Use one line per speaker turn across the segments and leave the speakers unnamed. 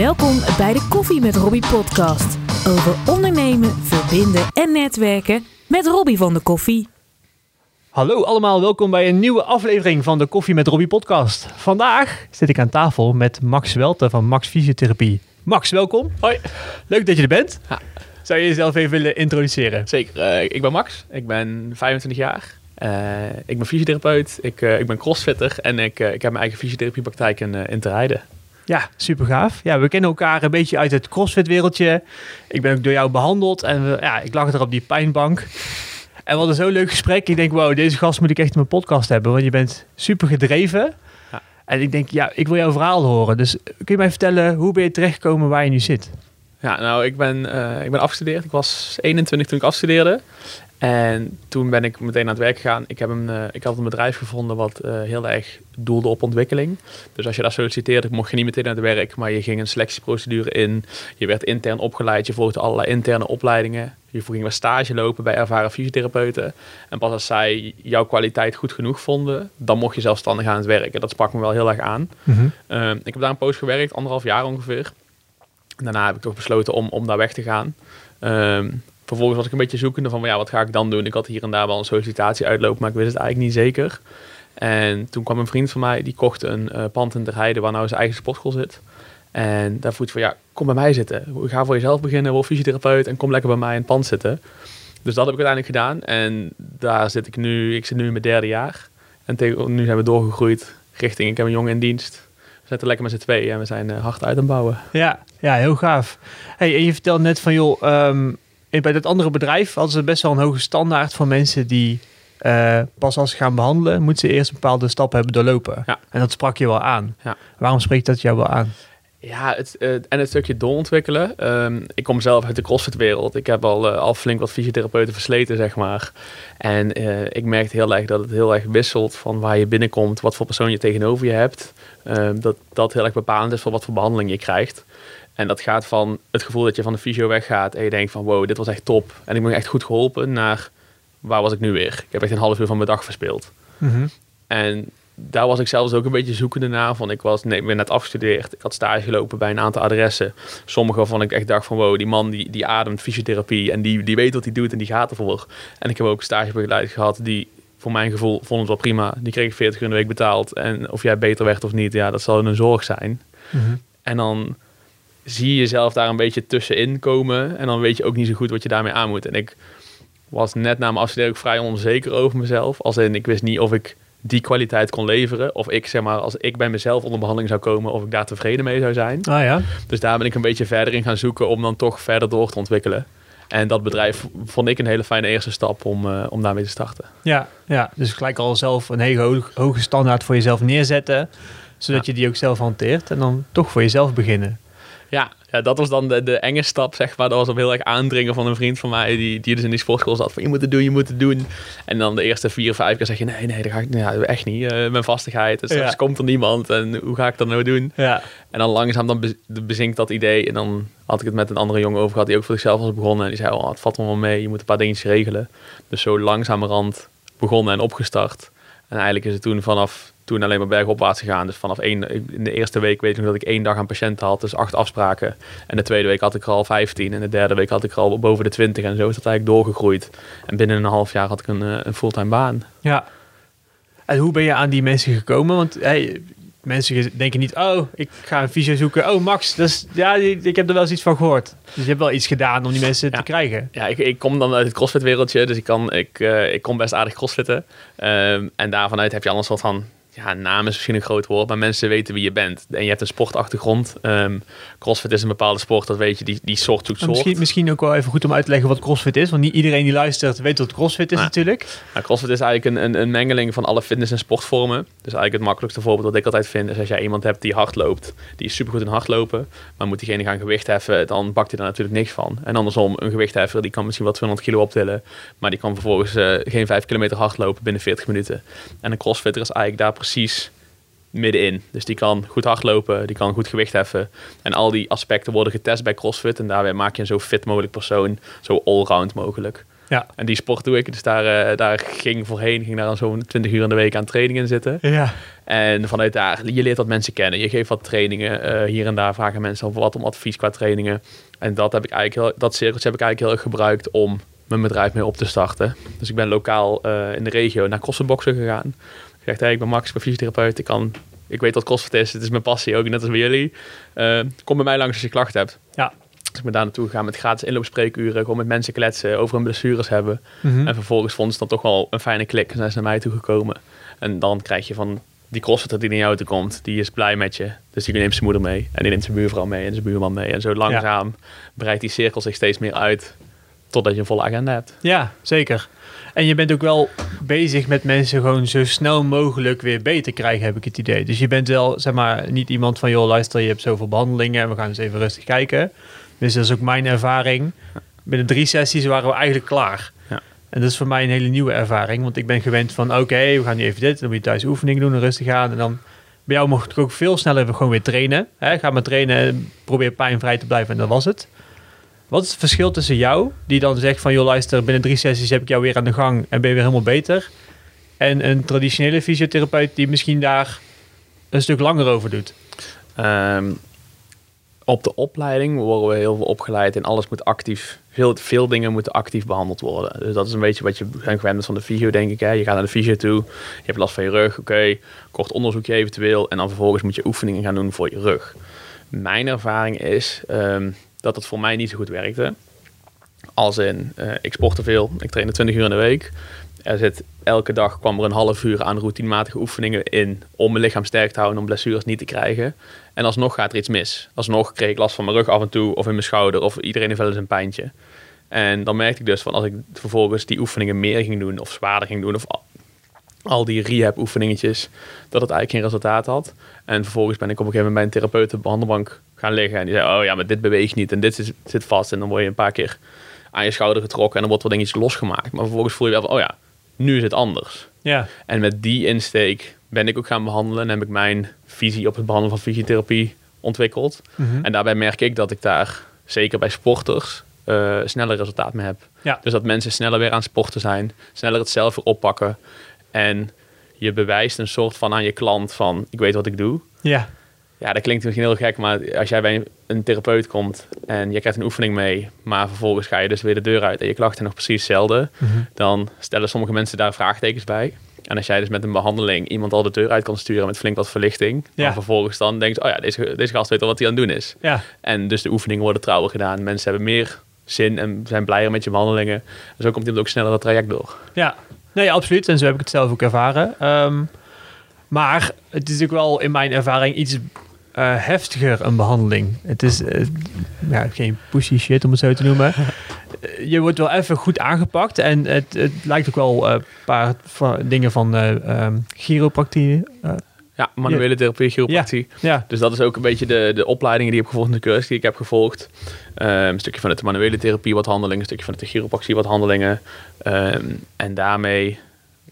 Welkom bij de Koffie met Robbie podcast. Over ondernemen, verbinden en netwerken met Robbie van de Koffie.
Hallo allemaal, welkom bij een nieuwe aflevering van de Koffie met Robbie podcast. Vandaag zit ik aan tafel met Max Welten van Max Fysiotherapie. Max, welkom.
Hoi.
Leuk dat je er bent.
Ja.
Zou je jezelf even willen introduceren?
Zeker. Eh, ik ben Max. Ik ben 25 jaar. Eh, ik ben fysiotherapeut. Ik, eh, ik ben crossfitter. En ik, ik heb mijn eigen fysiotherapiepraktijk in, in te rijden.
Ja, super gaaf. Ja, we kennen elkaar een beetje uit het crossfit wereldje. Ik ben ook door jou behandeld en we, ja, ik lag er op die pijnbank. En we hadden zo'n leuk gesprek. Ik denk, wow, deze gast moet ik echt in mijn podcast hebben. Want je bent super gedreven.
Ja.
En ik denk, ja, ik wil jouw verhaal horen. Dus kun je mij vertellen, hoe ben je terechtgekomen waar je nu zit?
Ja, nou, ik ben, eh, ik ben afgestudeerd. Ik was 21 toen ik afstudeerde. En toen ben ik meteen aan het werk gegaan. Ik, heb een, uh, ik had een bedrijf gevonden wat uh, heel erg doelde op ontwikkeling. Dus als je daar solliciteerde, mocht je niet meteen aan het werk, maar je ging een selectieprocedure in. Je werd intern opgeleid, je volgde allerlei interne opleidingen. Je ging weer stage lopen bij ervaren fysiotherapeuten. En pas als zij jouw kwaliteit goed genoeg vonden, dan mocht je zelfstandig aan het werken. Dat sprak me wel heel erg aan.
Mm -hmm.
uh, ik heb daar een poos gewerkt, anderhalf jaar ongeveer. Daarna heb ik toch besloten om, om daar weg te gaan. Um, vervolgens was ik een beetje zoekende van, ja, wat ga ik dan doen? Ik had hier en daar wel een sollicitatie uitlopen, maar ik wist het eigenlijk niet zeker. En toen kwam een vriend van mij, die kocht een uh, pand in de Heide waar nou zijn eigen sportschool zit. En daar voelt van, ja, kom bij mij zitten. Ga voor jezelf beginnen, word fysiotherapeut en kom lekker bij mij in het pand zitten. Dus dat heb ik uiteindelijk gedaan. En daar zit ik nu, ik zit nu in mijn derde jaar. En tegen, nu zijn we doorgegroeid richting, ik heb een jongen in dienst. We zitten lekker met z'n tweeën en we zijn uh, hard uit aan het bouwen.
Ja, ja heel gaaf. Hey, en je vertelde net van, joh, um, bij dat andere bedrijf hadden ze best wel een hoge standaard voor mensen die uh, pas als ze gaan behandelen, moeten ze eerst bepaalde stappen hebben doorlopen.
Ja.
En dat sprak je wel aan.
Ja.
Waarom spreekt dat jou wel aan?
Ja, het, uh, en het stukje doorontwikkelen. Um, ik kom zelf uit de CrossFit-wereld. Ik heb al, uh, al flink wat fysiotherapeuten versleten, zeg maar. En uh, ik merkte heel erg dat het heel erg wisselt van waar je binnenkomt, wat voor persoon je tegenover je hebt. Um, dat dat heel erg bepalend is voor wat voor behandeling je krijgt. En dat gaat van het gevoel dat je van de fysio weggaat en je denkt van wow, dit was echt top. En ik ben echt goed geholpen naar waar was ik nu weer? Ik heb echt een half uur van mijn dag verspeeld.
Mm -hmm.
En daar was ik zelfs ook een beetje zoekende naar. Van ik was nee, ik ben net afgestudeerd. Ik had stage gelopen bij een aantal adressen. Sommige waarvan ik echt dacht van wow, die man die, die ademt fysiotherapie. En die, die weet wat hij doet en die gaat ervoor. En ik heb ook een stagebegeleid gehad die voor mijn gevoel vond het wel prima. Die kreeg 40 uur in de week betaald. En of jij beter werd of niet, ja, dat zal een zorg zijn.
Mm -hmm.
En dan zie je jezelf daar een beetje tussenin komen. En dan weet je ook niet zo goed wat je daarmee aan moet. En ik was net na mijn afstuderen ook vrij onzeker over mezelf. Als in, ik wist niet of ik die kwaliteit kon leveren. Of ik, zeg maar, als ik bij mezelf onder behandeling zou komen, of ik daar tevreden mee zou zijn.
Ah ja.
Dus daar ben ik een beetje verder in gaan zoeken om dan toch verder door te ontwikkelen. En dat bedrijf vond ik een hele fijne eerste stap om, uh, om daarmee te starten.
Ja, ja, dus gelijk al zelf een hele hoog, hoge standaard voor jezelf neerzetten. Zodat ja. je die ook zelf hanteert. En dan toch voor jezelf beginnen.
Ja, ja, dat was dan de, de enge stap, zeg maar. Dat was op heel erg aandringen van een vriend van mij, die, die dus in die sportschool zat. Van, je moet het doen, je moet het doen. En dan de eerste vier, vijf keer zeg je, nee, nee, dat ga ik ja, echt niet. Uh, mijn vastigheid, dus ja. komt er niemand. En hoe ga ik dat nou doen?
Ja.
En dan langzaam dan be bezinkt dat idee. En dan had ik het met een andere jongen over gehad, die ook voor zichzelf was begonnen. En die zei, oh, het valt me wel mee, je moet een paar dingetjes regelen. Dus zo langzamerhand begonnen en opgestart. En eigenlijk is het toen vanaf toen alleen maar bergopwaarts gegaan. Dus vanaf één, in de eerste week weet ik nog dat ik één dag aan patiënten had, dus acht afspraken. En de tweede week had ik er al 15 en de derde week had ik er al boven de 20 en zo is dat eigenlijk doorgegroeid. En binnen een half jaar had ik een, een fulltime baan.
Ja. En hoe ben je aan die mensen gekomen? Want hey, mensen denken niet, oh, ik ga een fysio zoeken. Oh, Max, dus, ja, ik heb er wel eens iets van gehoord. Dus je hebt wel iets gedaan om die mensen
ja.
te krijgen.
Ja, ik, ik kom dan uit het crossfit wereldje, dus ik, kan, ik, uh, ik kom best aardig crossfitten. Um, en daarvanuit heb je al een soort van ja, naam is misschien een groot woord, maar mensen weten wie je bent. En je hebt een sportachtergrond. Um, crossfit is een bepaalde sport, dat weet je, die, die soort zoekt soort.
Misschien, misschien ook wel even goed om uit te leggen wat crossfit is, want niet iedereen die luistert weet wat crossfit is
Ja.
natuurlijk.
Nou, crossfit is eigenlijk een, een, een mengeling van alle fitness- en sportvormen. Dus eigenlijk het makkelijkste voorbeeld dat ik altijd vind, is als jij iemand hebt die hard loopt, die is supergoed in hardlopen, maar moet diegene gaan gewicht heffen, dan bakt hij daar natuurlijk niks van. En andersom, een gewichtheffer, die kan misschien wel 200 kilo optillen, maar die kan vervolgens uh, geen 5 kilometer hardlopen binnen 40 minuten. En een crossfitter is eigenlijk daar precies middenin. Dus die kan goed hardlopen, die kan goed gewicht heffen. En al die aspecten worden getest bij CrossFit. En daarbij maak je een zo fit mogelijk persoon, zo allround mogelijk.
Ja.
En die sport doe ik. Dus daar, eh, daar ging voorheen, ging daar dan zo'n 20 uur in de week aan trainingen zitten.
Ja.
En vanuit daar, je leert wat mensen kennen. Je geeft wat trainingen. eh, hier en daar vragen mensen wat om advies qua trainingen. En dat heb ik eigenlijk heel, dat cirkeltje heb ik eigenlijk heel erg gebruikt om mijn bedrijf mee op te starten. Dus ik ben lokaal eh, in de regio naar crossfitboxen gegaan. Ik zeg, hey, ik ben Max, ik ben fysiotherapeut. Ik, kan, ik weet wat crossfit is. Het is mijn passie ook, net als bij jullie. Eh, kom bij mij langs als je klachten hebt.
Ja.
Dus ik ben daar naartoe gegaan met gratis inloopspreekuren. Gewoon met mensen kletsen, over hun blessures hebben.
Mhm.
En vervolgens vonden ze dan toch wel een fijne klik en zijn ze naar mij toe gekomen. En dan krijg je van die crossfitter die naar jou toe komt, die is blij met je. Dus die neemt zijn moeder mee en die neemt zijn buurvrouw mee en zijn buurman mee. En zo langzaam breidt die cirkel zich steeds meer uit totdat je een volle agenda hebt.
Ja, zeker. En je bent ook wel bezig met mensen gewoon zo snel mogelijk weer beter krijgen, heb ik het idee. Dus je bent wel, zeg maar, niet iemand van, joh, luister, je hebt zoveel behandelingen en we gaan eens even rustig kijken. Dus dat is ook mijn ervaring. Binnen drie sessies waren we eigenlijk klaar.
Ja.
En dat is voor mij een hele nieuwe ervaring, want ik ben gewend van, oké, we gaan nu even dit, dan moet je thuis oefeningen doen en rustig aan. En dan bij jou mocht ik ook veel sneller gewoon weer trainen. Hè? Ga maar trainen, probeer pijnvrij te blijven en dat was het. Wat is het verschil tussen jou, die dan zegt van... joh, luister, binnen drie sessies heb ik jou weer aan de gang... en ben je weer helemaal beter... en een traditionele fysiotherapeut die misschien daar een stuk langer over doet?
Ehm, op de opleiding worden we heel veel opgeleid en alles moet actief, veel, dingen moeten actief behandeld worden. Dus dat is een beetje wat je gewend van de fysio, denk ik. Hè? Je gaat naar de fysio toe, je hebt last van je rug, oké, kort onderzoekje eventueel. En dan vervolgens moet je oefeningen gaan doen voor je rug. Mijn ervaring is ehm, dat het voor mij niet zo goed werkte. Als in, eh, ik sportte veel, ik trainde 20 uur in de week. Er zit elke dag kwam er een half uur aan routinematige oefeningen in om mijn lichaam sterk te houden, om blessures niet te krijgen. En alsnog gaat er iets mis. Alsnog kreeg ik last van mijn rug af en toe of in mijn schouder of iedereen heeft wel eens een pijntje. En dan merkte ik dus van als ik vervolgens die oefeningen meer ging doen of zwaarder ging doen of al, die rehab oefeningetjes, dat het eigenlijk geen resultaat had. En vervolgens ben ik op een gegeven moment bij een therapeut op de behandelbank gaan liggen en die zei, oh ja, maar dit beweegt niet en dit zit, zit vast. En dan word je een paar keer aan je schouder getrokken en dan wordt wat dingetjes losgemaakt. Maar vervolgens voel je wel van, oh ja, nu is het anders.
Ja,
En met die insteek ben ik ook gaan behandelen en heb ik mijn visie op het behandelen van fysiotherapie ontwikkeld.
Mhm.
En daarbij merk ik dat ik daar, zeker bij sporters, eh, sneller resultaat mee heb.
Ja.
Dus dat mensen sneller weer aan sporten zijn, sneller het zelf weer oppakken. En je bewijst een soort van aan je klant van, ik weet wat ik doe.
ja,
Ja, dat klinkt misschien heel gek, maar als jij bij een therapeut komt en je krijgt een oefening mee, maar vervolgens ga je dus weer de deur uit en je klachten nog precies hetzelfde,
Mhm.
dan stellen sommige mensen daar vraagtekens bij. En als jij dus met een behandeling iemand al de deur uit kan sturen met flink wat verlichting,
Ja.
dan vervolgens dan denkt, oh ja, deze, deze gast weet al wat hij aan het doen is.
ja,
En dus de oefeningen worden trouwer gedaan. Mensen hebben meer zin en zijn blijer met je behandelingen. En zo komt iemand ook sneller dat traject door.
ja. Nee, absoluut. En zo heb ik het zelf ook ervaren. Ehm, maar het is natuurlijk wel in mijn ervaring iets eh, heftiger, een behandeling. Het is eh, ja, geen pussy shit, om het zo te noemen. Eh, je wordt wel even goed aangepakt. En het, het lijkt ook wel een paar dingen van eh ehm, chiropractie.
Ja, manuele therapie, chiropractie.
ja,
Dus dat is ook een beetje de, de opleidingen die ik heb gevolgd, de cursus die ik heb gevolgd. Ehm, een stukje van de manuele therapie, wat handelingen. Een stukje van de chiropractie, wat handelingen. Ehm, en daarmee,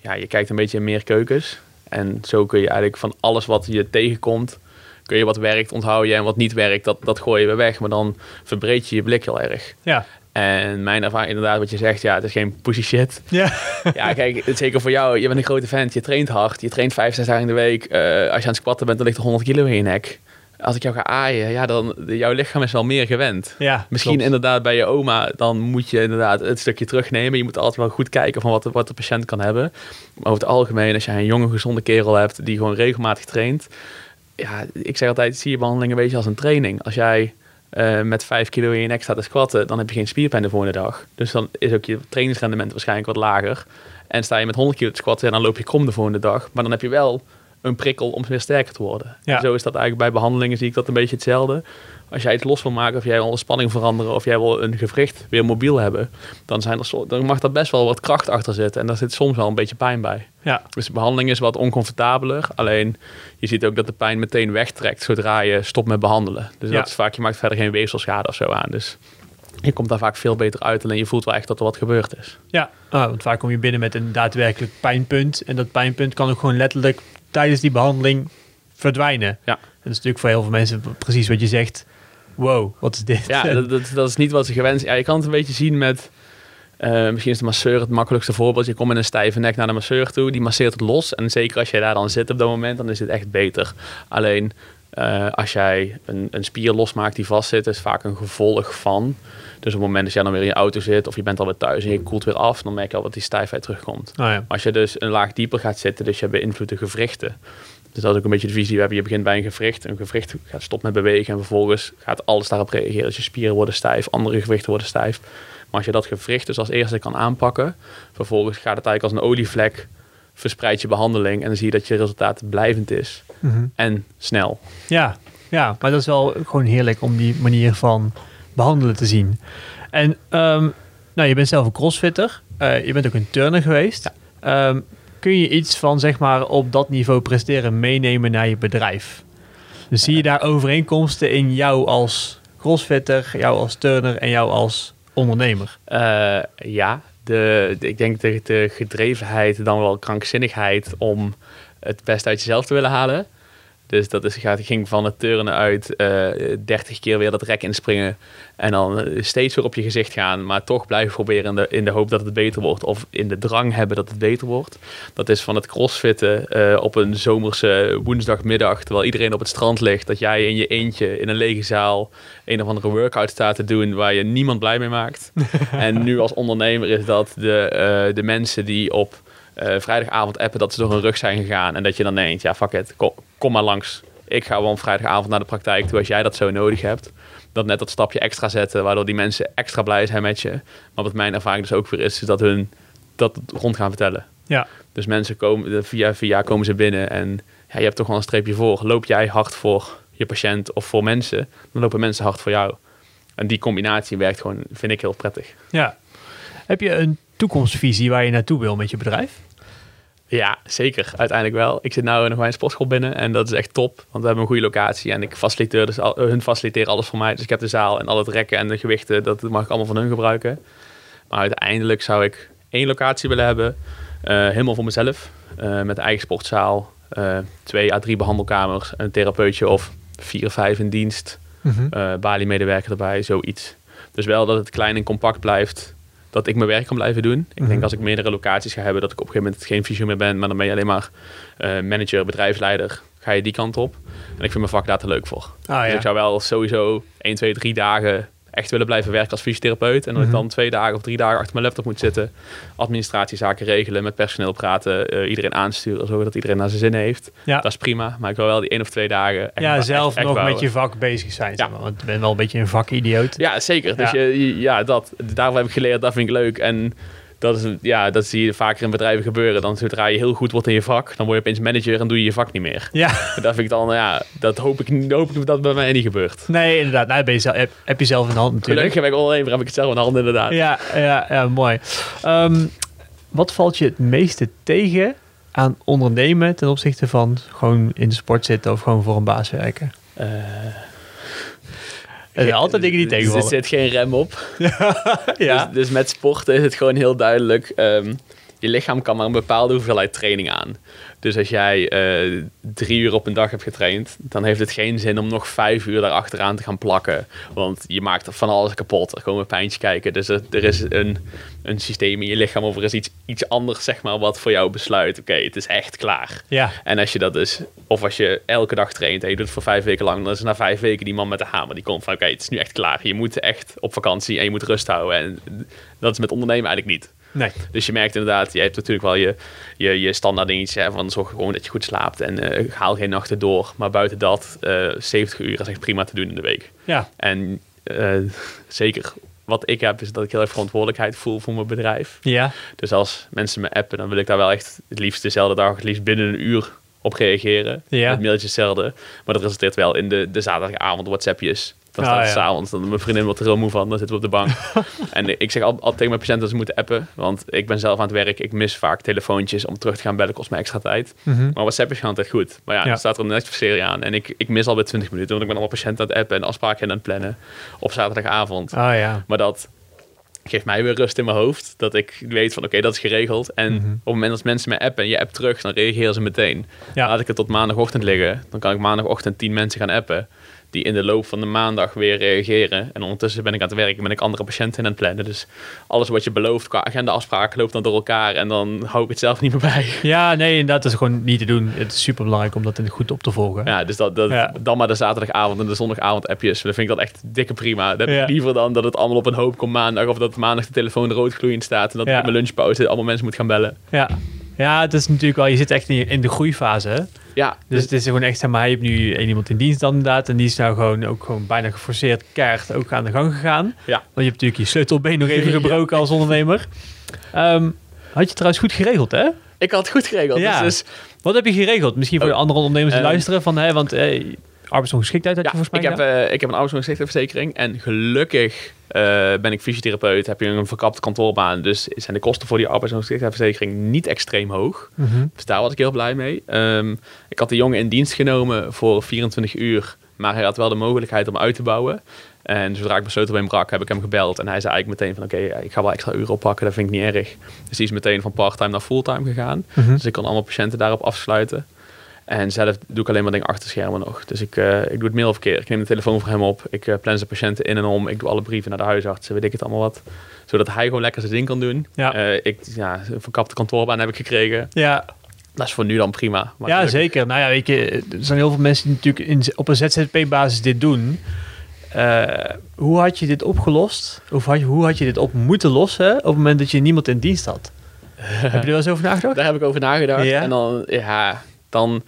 ja, je kijkt een beetje in meer keukens. En zo kun je eigenlijk van alles wat je tegenkomt, kun je wat werkt onthouden en wat niet werkt, dat, dat gooi je weer weg. Maar dan verbreed je je blik heel erg.
ja,
En mijn ervaring, inderdaad, wat je zegt, ja, het is geen pussy shit.
ja,
Ja, kijk, zeker voor jou. Je bent een grote vent, je traint hard, je traint vijf, zes dagen in de week. Eh, als je aan het squatten bent, dan ligt er 100 kilo in je nek. Als ik jou ga aaien, ja, dan jouw lichaam is wel meer gewend.
ja.
Misschien
klopt.
inderdaad bij je oma, dan moet je inderdaad het stukje terugnemen. Je moet altijd wel goed kijken van wat de, wat de patiënt kan hebben. Maar over het algemeen, als jij een jonge, gezonde kerel hebt die gewoon regelmatig traint. Ja, ik zeg altijd, zie je behandeling een beetje als een training. Als jij eh, met 5 kilo in je nek staat te squatten, dan heb je geen spierpijn de volgende dag. Dus dan is ook je trainingsrendement waarschijnlijk wat lager. En sta je met 100 kilo te squatten, ja, dan loop je krom de volgende dag. Maar dan heb je wel een prikkel om weer sterker te worden.
Ja.
En zo is dat eigenlijk bij behandelingen, zie ik dat een beetje hetzelfde. Als jij iets los wil maken, of jij wil een spanning veranderen, of jij wil een gewricht weer mobiel hebben, dan, zijn er, dan mag daar best wel wat kracht achter zitten. En daar zit soms wel een beetje pijn bij.
Ja,
Dus de behandeling is wat oncomfortabeler. Alleen je ziet ook dat de pijn meteen wegtrekt zodra je stopt met behandelen. Dus
Ja.
dat is vaak, je maakt verder geen weefselschade of zo aan. Dus je komt daar vaak veel beter uit. Alleen je voelt wel echt dat er wat gebeurd is.
ja. Ah, want vaak kom je binnen met een daadwerkelijk pijnpunt. En dat pijnpunt kan ook gewoon letterlijk tijdens die behandeling verdwijnen.
Ja.
En dat is natuurlijk voor heel veel mensen precies wat je zegt. Wow, wat is dit?
Ja, dat, dat, dat is niet wat ze gewend zijn. Ja, je kan het een beetje zien met... Eh, misschien is de masseur het makkelijkste voorbeeld. Je komt met een stijve nek naar de masseur toe, die masseert het los. En zeker als jij daar dan zit op dat moment, dan is het echt beter. Alleen eh, als jij een, een spier losmaakt die vastzit, is vaak een gevolg van. Dus op het moment dat jij dan weer in je auto zit of je bent alweer thuis en je koelt weer af, dan merk je al dat die stijfheid terugkomt.
Oh ja.
Als je dus een laag dieper gaat zitten, dus je beïnvloedt de gewrichten. Dus dat is ook een beetje de visie. We hebben, je begint bij een gewricht. Een gewricht gaat stopt met bewegen en vervolgens gaat alles daarop reageren. Dus je spieren worden stijf, andere gewrichten worden stijf. Maar als je dat gewricht dus als eerste kan aanpakken, vervolgens gaat het eigenlijk als een olievlek, verspreid je behandeling en dan zie je dat je resultaat blijvend is
Mhm.
en snel.
Ja, ja, maar dat is wel gewoon heerlijk om die manier van behandelen te zien. En ehm, nou, je bent zelf een crossfitter. Eh, je bent ook een turner geweest. Ehm, kun je iets van, zeg maar, op dat niveau presteren meenemen naar je bedrijf? Dus zie je daar overeenkomsten in jou als crossfitter, jou als turner en jou als ondernemer?
Eh, ja, de, ik denk de, de gedrevenheid, dan wel krankzinnigheid om het beste uit jezelf te willen halen. Dus dat is, gaat, ging van het turnen uit eh 30 keer weer dat rek inspringen. En dan eh, steeds weer op je gezicht gaan. Maar toch blijven proberen in de, in de hoop dat het beter wordt. Of in de drang hebben dat het beter wordt. Dat is van het crossfitten eh, op een zomerse woensdagmiddag. Terwijl iedereen op het strand ligt. Dat jij in je eentje in een lege zaal een of andere workout staat te doen. Waar je niemand blij mee maakt. en nu als ondernemer is dat de, de mensen die op vrijdagavond appen dat ze door hun rug zijn gegaan. En dat je dan denkt, ja fuck it, kom, kom maar langs. Ik ga wel vrijdagavond naar de praktijk toe als jij dat zo nodig hebt. Dat net dat stapje extra zetten, waardoor die mensen extra blij zijn met je. Maar wat mijn ervaring dus ook weer is, is dat hun dat rond gaan vertellen.
Ja.
Dus mensen komen, via via komen ze binnen en ja, je hebt toch wel een streepje voor. Loop jij hard voor je patiënt of voor mensen, dan lopen mensen hard voor jou. En die combinatie werkt gewoon, vind ik heel prettig.
Ja. Heb je een toekomstvisie waar je naartoe wil met je bedrijf?
Ja, zeker. Uiteindelijk wel. Ik zit nu nog bij een sportschool binnen en dat is echt top. Want we hebben een goede locatie en ik faciliteer dus al, hun faciliteren alles voor mij. Dus ik heb de zaal en al het rekken en de gewichten, dat mag ik allemaal van hun gebruiken. Maar uiteindelijk zou ik één locatie willen hebben, eh, helemaal voor mezelf. eh, met een eigen sportzaal, eh, twee à drie behandelkamers, een therapeutje of vier, vijf in dienst. eh Bali-medewerker erbij, zoiets. Dus wel dat het klein en compact blijft, dat ik mijn werk kan blijven doen. Ik
Mhm.
denk als ik meerdere locaties ga hebben, dat ik op een gegeven moment geen fysio meer ben, maar dan ben je alleen maar eh, manager, bedrijfsleider, ga je die kant op. En ik vind mijn vak daar te leuk voor.
Ah
Dus ik zou wel sowieso 1, 2, 3 dagen echt willen blijven werken als fysiotherapeut. En dat
Mhm.
ik dan twee dagen of drie dagen achter mijn laptop moet zitten. Administratiezaken regelen, met personeel praten, eh, iedereen aansturen, zorgen dat iedereen naar zijn zin heeft.
Ja.
Dat is prima, maar ik wil wel die één of twee dagen echt
ja, zelf
echt- echt
nog met je vak bezig zijn.
Ja.
Want je bent wel een beetje een vakidioot.
Ja, zeker. Dus
Ja.
Je, ja, dat, daarvoor heb ik geleerd, dat vind ik leuk. En dat, is, een- ja, dat zie je vaker in bedrijven gebeuren. Dan zodra je heel goed wordt in je vak, dan word je opeens manager en doe je je vak niet meer.
Ja,
Dat vind ik dan, ja, dat hoop ik, hoop ik dat bij mij niet gebeurt.
nee, inderdaad. Nou, ben je zelf, heb, heb je zelf in de hand natuurlijk.
Gelukkig heb ik ondernemer, heb ik het zelf in de handen inderdaad.
Ja, ja, ja mooi. Ehm, wat valt je het meeste tegen aan ondernemen ten opzichte van gewoon in de sport zitten of gewoon voor een baas werken?
Eh,
Er zijn altijd dingen die
er- Er
tegenvallen.
zit geen rem op.
Ja,
Dus, dus met sporten is het gewoon heel duidelijk. ehm, je lichaam kan maar een bepaalde hoeveelheid training aan. Dus als jij eh, drie uur op een dag hebt getraind, dan heeft het geen zin om nog vijf uur daarachteraan te gaan plakken. Want je maakt er van alles kapot. Er komen pijntjes kijken. Dus er, er is een, een systeem in je lichaam of er is iets, iets anders, zeg maar, wat voor jou besluit. Oké, het is echt klaar.
ja,
En als je dat dus, of als je elke dag traint en je doet het voor vijf weken lang, dan is na vijf weken die man met de hamer die komt van oké, het is nu echt klaar. Je moet echt op vakantie en je moet rust houden. En dat is met ondernemen eigenlijk niet.
Nee.
Dus je merkt inderdaad, je hebt natuurlijk wel je, je, je standaard dingetje hè, van zorg gewoon dat je goed slaapt en eh, haal geen nachten door. Maar buiten dat, eh 70 uur is echt prima te doen in de week.
Ja,
En eh, zeker, wat ik heb is dat ik heel erg verantwoordelijkheid voel voor mijn bedrijf.
ja,
Dus als mensen me appen, dan wil ik daar wel echt het liefst dezelfde dag, het liefst binnen een uur op reageren.
Ja.
Het mailtje hetzelfde. Maar dat resulteert wel in de, de zaterdagavond WhatsAppjes. Dan
Ah,
staat het
ja.
s'avonds, dan mijn vriendin wordt er heel moe van, dan zitten we op de bank. en ik zeg al- altijd tegen mijn patiënten dat ze moeten appen, want ik ben zelf aan het werk. Ik mis vaak telefoontjes om terug te gaan bellen, kost me extra tijd.
Mhm.
Maar WhatsApp is gewoon altijd goed. Maar ja,
Ja.
dan staat er een Netflix-serie aan en ik, ik mis al bij 20 minuten, want ik ben allemaal patiënten aan het appen en afspraken aan het plannen op zaterdagavond.
oh ja,
Maar dat geeft mij weer rust in mijn hoofd. Dat ik weet van oké, dat is geregeld. En
Mhm.
op het moment dat mensen mij appen en je appt terug, dan reageren ze meteen.
Ja.
Laat ik het tot maandagochtend liggen. Dan kan ik maandagochtend tien mensen gaan appen. Die in de loop van de maandag weer reageren. En ondertussen ben ik aan het werken, ben ik andere patiënten aan het plannen. Dus alles wat je belooft qua agendaafspraken loopt dan door elkaar en dan hou ik het zelf niet meer bij.
Ja, nee, inderdaad, dat is gewoon niet te doen. Het is super belangrijk om dat goed op te volgen.
Ja, dus dat, dat,
Ja.
dan maar de zaterdagavond en de zondagavond appjes. Dan vind ik dat echt dikke prima. Dat heb
Ja.
ik liever dan dat het allemaal op een hoop komt maandag. Of dat maandag de telefoon rood gloeiend staat. En dat
Ja.
in mijn lunchpauze allemaal mensen moet gaan bellen.
Ja. Ja, het is natuurlijk wel, je zit echt in, de groeifase. hè.
Ja,
Dus het is gewoon echt, zeg maar, je hebt nu één iemand in dienst dan inderdaad. En die is nou gewoon ook gewoon bijna geforceerd keihard ook aan de gang gegaan.
Ja.
Want je hebt natuurlijk je sleutelbeen nog even
Ja.
gebroken als ondernemer. Ehm, had je trouwens goed geregeld, hè?
ik had het goed geregeld.
Ja.
Dus, dus
Wat heb je geregeld? Misschien voor
Oh.
de andere ondernemers die
Ehm.
luisteren van, hè, want eh, arbeidsongeschiktheid had
ja,
je volgens
ik heb, eh, ik heb een arbeidsongeschiktheidsverzekering. En gelukkig eh, ben ik fysiotherapeut. Heb je een verkapte kantoorbaan. Dus zijn de kosten voor die arbeidsongeschiktheidsverzekering niet extreem hoog.
Mhm.
Dus daar was ik heel blij mee. Ehm, ik had de jongen in dienst genomen voor 24 uur. Maar hij had wel de mogelijkheid om uit te bouwen. En zodra ik bij hem brak, heb ik hem gebeld. En hij zei eigenlijk meteen van... Oké, ik ga wel extra uren oppakken. Dat vind ik niet erg. Dus die is meteen van parttime naar fulltime gegaan.
Mhm.
Dus ik kon allemaal patiënten daarop afsluiten. En zelf doe ik alleen maar dingen achter schermen nog. Dus ik, eh, ik doe het mailverkeer. Ik neem de telefoon voor hem op. Ik eh, plan zijn patiënten in en om. Ik doe alle brieven naar de huisartsen. Weet ik het allemaal wat. Zodat hij gewoon lekker zijn ding kan doen.
Ja.
Eh, ik, ja, een verkapte kantoorbaan heb ik gekregen.
Ja,
Dat is voor nu dan prima. Maar
ja, zeker. Nou ja, weet je, er zijn heel veel mensen die natuurlijk in, op een ZZP-basis dit doen. Hoe had je dit opgelost? Of had je, hoe had je dit op moeten lossen op het moment dat je niemand in dienst had? Heb je er wel eens over nagedacht?
Daar heb ik over nagedacht.
Ja?
En dan, ja, dan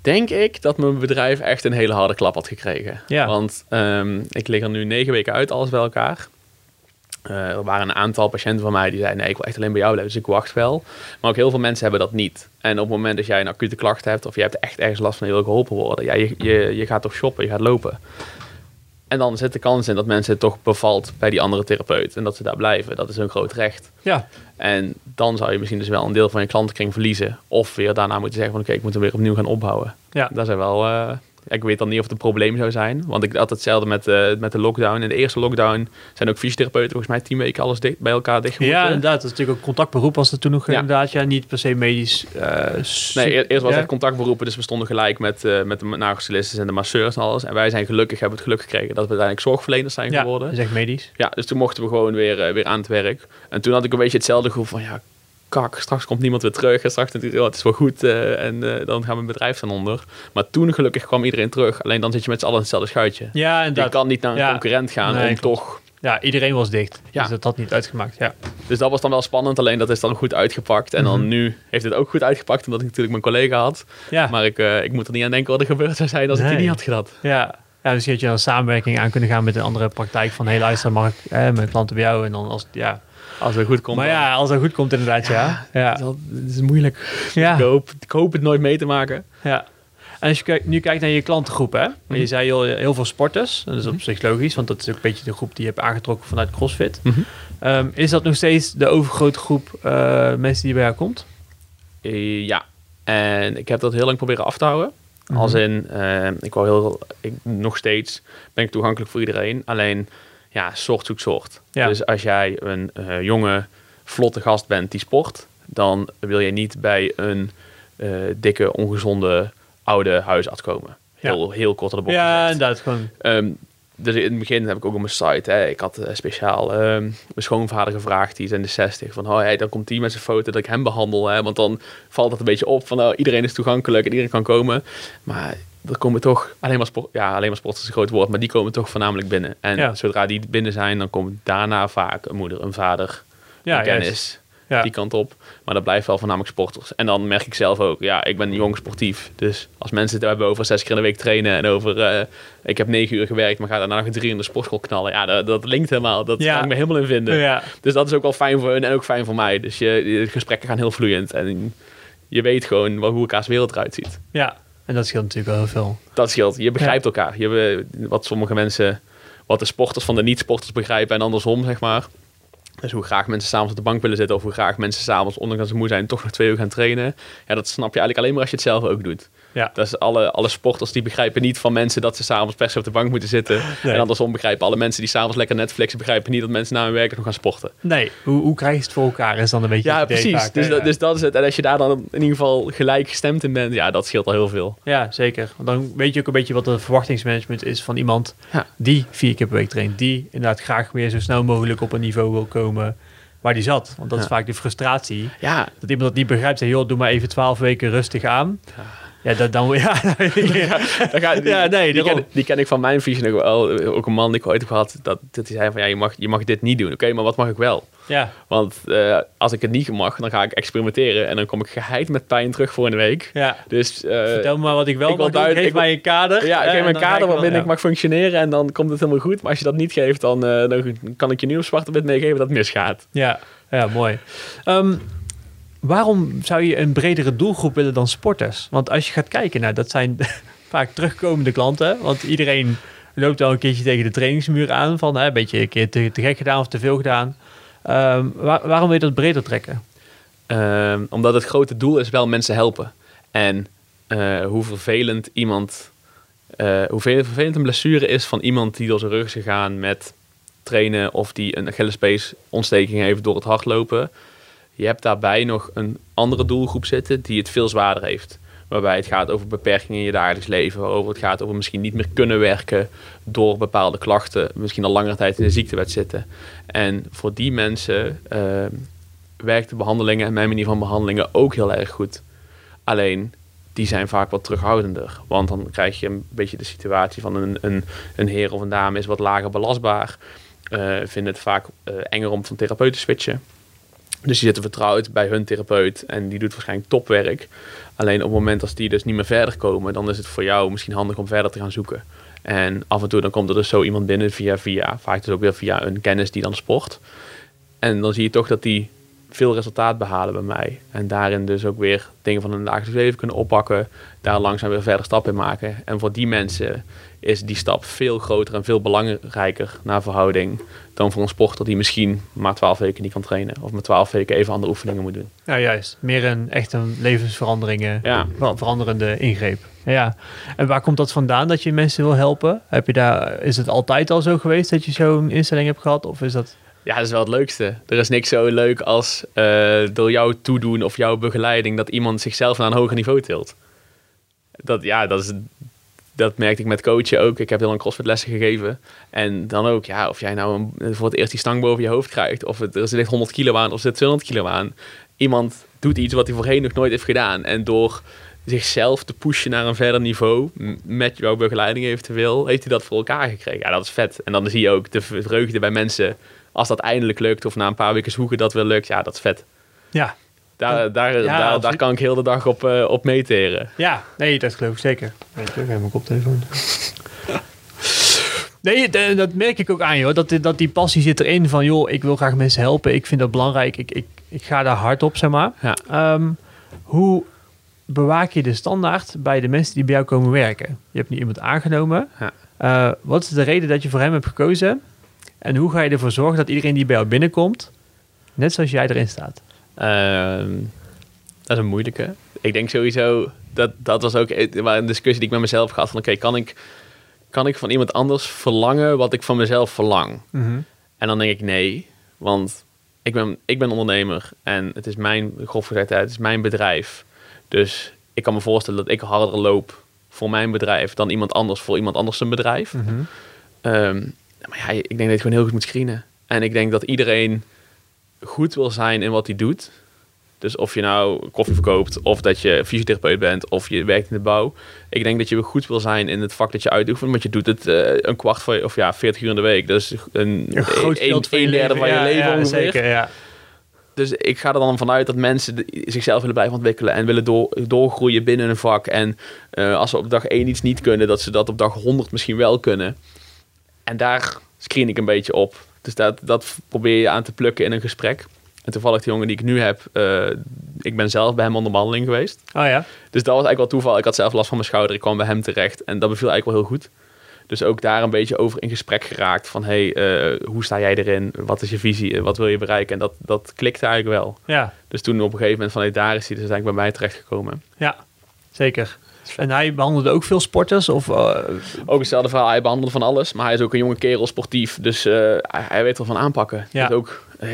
denk ik dat mijn bedrijf echt een hele harde klap had gekregen.
Ja.
Want ehm, ik lig er nu negen weken uit, alles bij elkaar. Eh, er waren een aantal patiënten van mij die zeiden: Nee, ik wil echt alleen bij jou blijven, dus ik wacht wel. Maar ook heel veel mensen hebben dat niet. En op het moment dat jij een acute klacht hebt of je hebt echt ergens last van je wil geholpen worden, ja, je, je, je gaat toch shoppen, je gaat lopen. En dan zit de kans in dat mensen het toch bevalt bij die andere therapeut en dat ze daar blijven. Dat is een groot recht.
Ja,
En dan zou je misschien dus wel een deel van je klantenkring verliezen. Of weer daarna moeten zeggen van oké, ik moet hem weer opnieuw gaan opbouwen.
ja.
Dat zijn wel... eh, ik weet dan niet of het een probleem zou zijn. Want ik had hetzelfde met, eh, met de lockdown. In de eerste lockdown zijn ook fysiotherapeuten volgens mij tien weken alles dicht, bij elkaar dicht
ja, inderdaad. Dat is natuurlijk ook contactberoep was er toen nog
Ja.
inderdaad. Ja, niet per se medisch. su-
Nee, eerst was
ja.
het contactberoepen, dus we stonden gelijk met, eh met de nagelstylistes en de masseurs en alles. En wij zijn gelukkig, hebben het geluk gekregen dat we uiteindelijk zorgverleners zijn
Ja,
geworden.
is echt medisch.
Ja, dus toen mochten we gewoon weer, weer aan het werk. En toen had ik een beetje hetzelfde gevoel van, ja, kak, straks komt niemand weer terug. En straks natuurlijk, oh, het is wel goed eh, en eh, dan gaan mijn bedrijf staan onder. Maar toen gelukkig kwam iedereen terug. Alleen dan zit je met z'n allen in hetzelfde schuitje.
Ja,
Je
inderdaad.
kan niet naar een
Ja.
concurrent gaan
Nee,
om
klopt.
toch...
Ja, iedereen was dicht.
Ja.
Dus dat had niet uitgemaakt. Ja.
Dus dat was dan wel spannend, alleen dat is dan goed uitgepakt. En dan
Mhm.
nu heeft het ook goed uitgepakt, omdat ik natuurlijk mijn collega had.
Ja.
Maar ik, eh, ik moet er niet aan denken wat er gebeurd zou zijn als ik die niet had gedaan.
Ja. ja, misschien had je een samenwerking aan kunnen gaan met een andere praktijk van heel luister, mag ik eh, mijn klanten bij jou en dan als ja.
Als het goed komt.
maar
dan-
ja, als dat goed komt inderdaad, ja. Ja,
Dat is, is moeilijk.
ja.
Ik, hoop, ik hoop het nooit mee te maken.
ja. En als je kijkt- nu kijkt naar je klantengroep, hè?
Mhm.
Je zei heel, heel veel sporters. Dat is op zich logisch, want dat is ook een beetje de groep die je hebt aangetrokken vanuit CrossFit.
Mhm.
Ehm, is dat nog steeds de overgrote groep eh, mensen die bij jou komt?
Eh, ja, en ik heb dat heel lang proberen af te houden.
Mhm.
Als in, eh, ik wou heel, ik, nog steeds ben ik toegankelijk voor iedereen. Alleen, ja, soort zoekt soort.
Ja.
Dus als jij een eh, jonge, vlotte gast bent die sport, dan wil je niet bij een eh, dikke, ongezonde, oude huisarts komen. Heel, heel kort aan de bocht
Ja, inderdaad. Gewoon,
Ehm, dus in het begin heb ik ook op mijn site, hè, ik had eh, speciaal ehm, mijn schoonvader gevraagd, die is in de 60, van oh, hey, dan komt die met zijn foto dat ik hem behandel, hè, want dan valt dat een beetje op van oh, iedereen is toegankelijk en iedereen kan komen. Maar er komen toch alleen maar sport, ja, alleen maar sporters is een groot woord, maar die komen toch voornamelijk binnen. En
Ja.
zodra die binnen zijn, dan komt daarna vaak een moeder, een vader,
ja,
een kennis.
Ja.
Die kant op. Maar dat blijft wel voornamelijk sporters. En dan merk ik zelf ook, ja, ik ben jong sportief. Dus als mensen het hebben over zes keer in de week trainen en over, eh, ik heb negen uur gewerkt, maar ga daarna nog drie in de sportschool knallen. Ja, dat, dat linkt helemaal. Dat kan ik me helemaal in vinden. Dus dat is ook wel fijn voor hun en ook fijn voor mij. Dus je, gesprekken gaan heel vloeiend. En je weet gewoon wel hoe elkaars wereld eruit ziet.
ja. En dat scheelt natuurlijk wel heel veel.
Dat scheelt. Je begrijpt elkaar. Je, wat sommige mensen, wat de sporters van de niet-sporters begrijpen en andersom, zeg maar. Dus hoe graag mensen s'avonds op de bank willen zitten of hoe graag mensen s'avonds, ondanks dat ze moe zijn, toch nog twee uur gaan trainen. Ja, dat snap je eigenlijk alleen maar als je het zelf ook doet.
Ja.
Dat is alle, alle sporters die begrijpen niet van mensen dat ze s'avonds per se op de bank moeten zitten.
Nee.
En andersom begrijpen alle mensen die s'avonds lekker Netflixen begrijpen niet dat mensen na hun werk nog gaan sporten.
Nee, hoe, hoe krijg je het voor elkaar is dan een beetje
Ja, precies.
vaak,
dus, dat, dus dat is het. En als je daar dan in ieder geval gelijk gestemd in bent, ja, dat scheelt al heel veel.
Ja, zeker. Want dan weet je ook een beetje wat de verwachtingsmanagement is van iemand
Ja.
die vier keer per week traint. Die inderdaad graag weer zo snel mogelijk op een niveau wil komen waar die zat. Want dat is
Ja.
vaak de frustratie.
Ja,
Dat iemand dat niet begrijpt. Zegt, joh, doe maar even twaalf weken rustig aan. Ja, dat, dan... Ja,
Dan ga- die,
Ja, nee,
die, ken, die ken ik van mijn visie nog wel. Ook een man die ik ooit heb gehad, dat, dat hij zei van ja, je mag, je mag dit niet doen. Oké, maar wat mag ik wel?
ja,
Want eh, als ik het niet mag, dan ga ik experimenteren en dan kom ik geheid met pijn terug voor een week.
ja.
Dus eh,
Vertel me maar wat ik wel
ik
mag doen. Geef
ik
mij een kader.
ja, ik geef
en
een
dan ga
kader waarbinnen
ja.
ik mag functioneren en dan komt het helemaal goed. Maar als je dat niet geeft, dan, eh, dan kan ik je nu op zwarte wit meegeven dat het misgaat.
Ja, ja mooi. Ehm, waarom zou je een bredere doelgroep willen dan sporters? Want als je gaat kijken, nou, dat zijn vaak terugkomende klanten. Want iedereen loopt wel een keertje tegen de trainingsmuur aan. Van hè, een beetje een keer te, te gek gedaan of te veel gedaan. Ehm, waar- waarom wil je dat breder trekken?
Ehm, omdat het grote doel is wel mensen helpen. En eh, hoe vervelend iemand, eh, hoe ve- vervelend een blessure is van iemand die door zijn rug is gegaan met trainen of die een Achillespees ontsteking heeft door het hardlopen. Je hebt daarbij nog een andere doelgroep zitten die het veel zwaarder heeft. Waarbij het gaat over beperkingen in je dagelijks leven. Waarover het gaat over misschien niet meer kunnen werken door bepaalde klachten. Misschien al langere tijd in de ziektewet zitten. En voor die mensen ehm, werkt de behandelingen en mijn manier van behandelingen ook heel erg goed. Alleen, die zijn vaak wat terughoudender. Want dan krijg je een beetje de situatie van een, een, een heer of een dame is wat lager belastbaar. eh vinden het vaak eh, enger om van therapeut te switchen. Dus die zitten vertrouwd bij hun therapeut en die doet waarschijnlijk topwerk. Alleen op het moment als die dus niet meer verder komen, dan is het voor jou misschien handig om verder te gaan zoeken. En af en toe dan komt er dus zo iemand binnen via via, vaak dus ook weer via een kennis die dan sport. En dan zie je toch dat die veel resultaat behalen bij mij. En daarin dus ook weer dingen van hun dagelijks leven kunnen oppakken. Daar langzaam weer verder stappen in maken. En voor die mensen is die stap veel groter en veel belangrijker naar verhouding. Dan voor een sporter die misschien maar twaalf weken niet kan trainen. Of maar twaalf weken even andere oefeningen moet doen.
Ja, juist. Meer een echt een levensveranderingen,
Ja.
veranderende ingreep. Ja. En waar komt dat vandaan dat je mensen wil helpen? Heb je daar, is het altijd al zo geweest dat je zo'n instelling hebt gehad? Of is dat...
Ja, dat is wel het leukste. Er is niks zo leuk als eh, door jouw toedoen of jouw begeleiding dat iemand zichzelf naar een hoger niveau tilt. Dat, ja, dat, is, dat merkte ik met coachen ook. Ik heb heel lang crossfit-lessen gegeven. En dan ook, ja, of jij nou voor het eerst die stang boven je hoofd krijgt, of het, er zit 100 kilo aan, of zit 200 kilo aan. Iemand doet iets wat hij voorheen nog nooit heeft gedaan. En door zichzelf te pushen naar een verder niveau, met jouw begeleiding eventueel, heeft hij dat voor elkaar gekregen. Ja, dat is vet. En dan zie je ook de vreugde bij mensen als dat eindelijk lukt, of na een paar weken zoeken dat weer lukt. Ja, dat is vet.
Ja,
Daar, daar, daar, daar kan ik heel de dag op, eh, op meeteren.
ja. nee, dat geloof ik zeker. Weet je, even mijn koptelefoon. Nee, dat merk ik ook aan je hoor. Dat, die- dat die passie zit erin van, joh, ik wil graag mensen helpen. Ik vind dat belangrijk. Ik, ik, ik ga daar hard op, zeg maar.
Ja.
Ehm, hoe bewaak je de standaard bij de mensen die bij jou komen werken? Je hebt nu iemand aangenomen.
Ja.
Eh, wat is de reden dat je voor hem hebt gekozen? En hoe ga je ervoor zorgen dat iedereen die bij jou binnenkomt, net zoals jij erin staat?
Ehm, dat is een moeilijke. Ik denk sowieso, dat, dat was ook e- waar een discussie die ik met mezelf gehad. Van oké, kan, ik, kan ik van iemand anders verlangen wat ik van mezelf verlang? En dan denk ik nee, want ik ben, ik ben ondernemer en het is mijn, grof gezegd, het is mijn bedrijf. Dus ik kan me voorstellen dat ik harder loop voor mijn bedrijf dan iemand anders voor iemand anders zijn bedrijf.
Mhm.
Ehm, maar ja, ik denk dat je het gewoon heel goed moet screenen. En ik denk dat iedereen goed wil zijn in wat hij doet. Dus of je nou koffie verkoopt, of dat je fysiotherapeut bent, of je werkt in de bouw. Ik denk dat je goed wil zijn in het vak dat je uitoefent. Want je doet het eh, een kwart van je, of ja, 40 uur in de week. Dus een,
Een groot
een,
veld van je
een derde
leven.
van je
Ja,
leven
ja,
ongeveer.
Zeker, ja.
Dus ik ga er dan vanuit dat mensen zichzelf willen blijven ontwikkelen en willen door, doorgroeien binnen een vak. En eh, als ze op dag 1 iets niet kunnen, dat ze dat op dag 100 misschien wel kunnen. En daar screen ik een beetje op. Dus dat, dat probeer je aan te plukken in een gesprek. En toevallig de jongen die ik nu heb, eh, ik ben zelf bij hem onder behandeling geweest.
Oh ja.
Dus dat was eigenlijk wel toeval. Ik had zelf last van mijn schouder, ik kwam bij hem terecht. En dat beviel eigenlijk wel heel goed. Dus ook daar een beetje over in gesprek geraakt. Van, hey, eh, hoe sta jij erin? Wat is je visie? Wat wil je bereiken? En dat, dat klikte eigenlijk wel.
Ja,
Dus toen op een gegeven moment vanuit daar is hij dus eigenlijk bij mij terechtgekomen.
ja. Zeker. En hij behandelde ook veel sporters? Of, uh...
Ook hetzelfde verhaal. Hij behandelde van alles. Maar hij is ook een jonge kerel, sportief. Dus uh, hij, weet er van aanpakken.
Ja.
Ook, uh,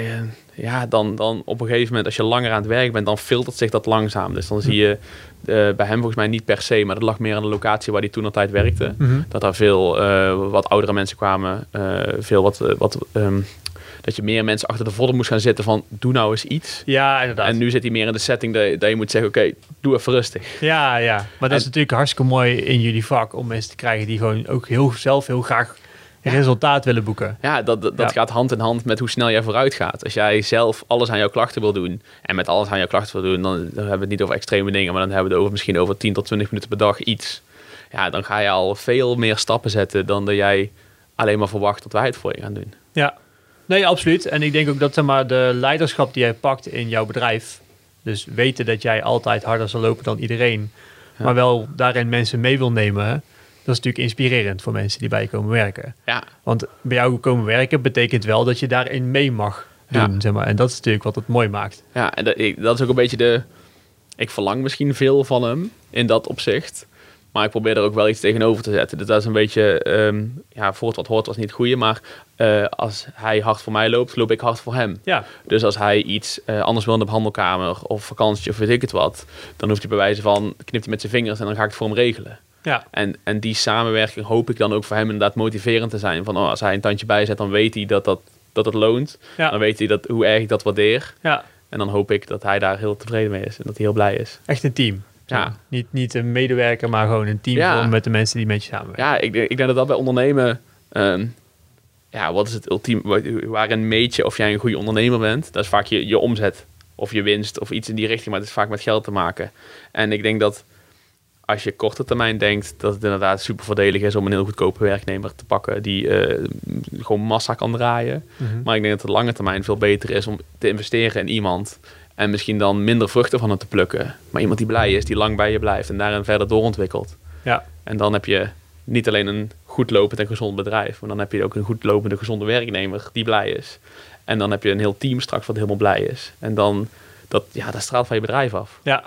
ja, dan, dan op een gegeven moment, als je langer aan het werk bent, dan filtert zich dat langzaam. Dus dan zie je bij hem volgens mij niet per se, maar dat lag meer aan de locatie waar hij toen altijd werkte.
Mm -hmm.
Dat daar veel wat oudere mensen kwamen. veel wat... wat um, dat je meer mensen achter de vodden moest gaan zitten van doe nou eens iets.
Ja, inderdaad.
En nu zit hij meer in de setting dat, dat je moet zeggen, oké, doe even rustig.
Ja, ja. Maar dat
En-
is natuurlijk hartstikke mooi in jullie vak om mensen te krijgen die gewoon ook heel zelf heel graag resultaat willen boeken.
Ja, dat, dat, dat
Ja.
gaat hand in hand met hoe snel jij vooruit gaat. Als jij zelf alles aan jouw klachten wil doen en met alles aan jouw klachten wil doen, dan, dan hebben we het niet over extreme dingen, maar dan hebben we het over misschien over 10 tot 20 minuten per dag iets. Ja, dan ga je al veel meer stappen zetten dan dat jij alleen maar verwacht dat wij het voor je gaan doen.
Ja, nee, absoluut. En ik denk ook dat zeg maar, de leiderschap die jij pakt in jouw bedrijf, dus weten dat jij altijd harder zal lopen dan iedereen,
Ja.
maar wel daarin mensen mee wil nemen, dat is natuurlijk inspirerend voor mensen die bij je komen werken.
Ja,
Want bij jou komen werken betekent wel dat je daarin mee mag doen,
Ja.
zeg maar. En dat is natuurlijk wat het mooi maakt.
ja en dat is ook een beetje de... Ik verlang misschien veel van hem in dat opzicht. Maar ik probeer er ook wel iets tegenover te zetten. Dus dat is een beetje... ehm, ja, voor het wat hoort was niet het goede. Maar eh, als hij hard voor mij loopt, loop ik hard voor hem.
Ja,
Dus als hij iets eh, anders wil in de behandelkamer of vakantie of weet ik het wat, dan hoeft hij bij wijze van knipt hij met zijn vingers en dan ga ik het voor hem regelen.
ja,
En, en die samenwerking hoop ik dan ook voor hem inderdaad motiverend te zijn. Van oh, als hij een tandje bijzet, dan weet hij dat, dat, dat het loont.
Ja.
Dan weet hij dat, hoe erg ik dat waardeer.
ja.
En dan hoop ik dat hij daar heel tevreden mee is en dat hij heel blij is.
Echt een team.
Ja.
Niet, niet een medewerker, maar gewoon een team
Ja.
met de mensen die met je samenwerken.
Ja, ik, denk- ik denk dat dat bij ondernemen... ehm, ja, wat is het ultieme... wa- Waarin meet je of jij een goede ondernemer bent? Dat is vaak je, je omzet of je winst of iets in die richting. Maar het is vaak met geld te maken. En ik denk dat als je korte termijn denkt... dat het inderdaad super voordelig is om een heel goedkope werknemer te pakken... die eh, gewoon massa kan draaien.
Mhm.
Maar ik denk dat het lange termijn veel beter is om te investeren in iemand... en misschien dan minder vruchten van hem te plukken. Maar iemand die blij is, die lang bij je blijft... en daarin verder doorontwikkelt.
Ja,
En dan heb je niet alleen een goed lopend en gezond bedrijf, maar dan heb je ook een goed lopende, gezonde werknemer die blij is. En dan heb je een heel team straks wat helemaal blij is. En dan, dat, ja, dat straalt van je bedrijf af.
ja.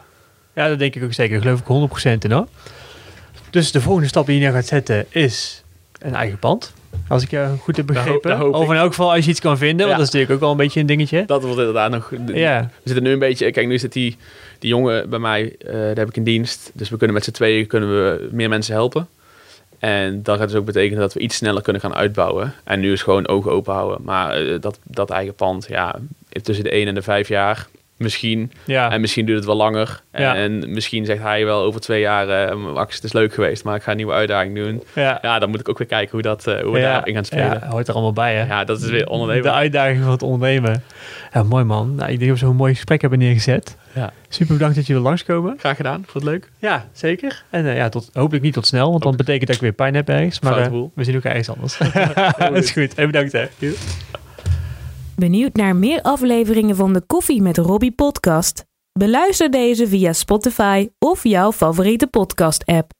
ja, dat denk ik ook zeker. Daar geloof ik 100% in hoor. Dus de volgende stap die je nou gaat zetten is een eigen pand. Als ik je goed heb begrepen.
hoop
of in elk geval als je iets kan vinden. Want dat is natuurlijk ook wel een beetje een dingetje.
Dat wordt inderdaad nog...
Ja,
We zitten nu een beetje... Kijk, nu zit die, die jongen bij mij, eh daar heb ik in dienst. Dus we kunnen met z'n tweeën kunnen we meer mensen helpen. En dat gaat dus ook betekenen dat we iets sneller kunnen gaan uitbouwen. En nu is gewoon ogen open houden. Maar eh, dat, dat eigen pand, ja, tussen de 1 en de 5 jaar misschien.
ja.
En misschien duurt het wel langer.
Ja.
En misschien zegt hij wel over twee jaar, eh, Max, het is leuk geweest, maar ik ga een nieuwe uitdaging doen.
ja.
Ja, dan moet ik ook weer kijken hoe, dat, eh, hoe we
ja.
daarop in gaan spelen.
Ja, hoort er allemaal bij hè.
Ja, dat is weer
De
ondernemen.
uitdaging van het ondernemen. Ja, mooi man. Nou, ik denk dat we zo'n mooi gesprek hebben neergezet.
Ja.
Super bedankt dat je wil langskomen.
Graag gedaan, vond het leuk.
Ja, zeker. En eh, ja, tot, hopelijk niet tot snel, want dan betekent dat ik weer pijn heb ergens. Maar we zien elkaar ergens anders. dat is goed. Hey, bedankt hè.
Benieuwd naar meer afleveringen van de Koffie met Robbie podcast? Beluister deze via Spotify of jouw favoriete podcast app.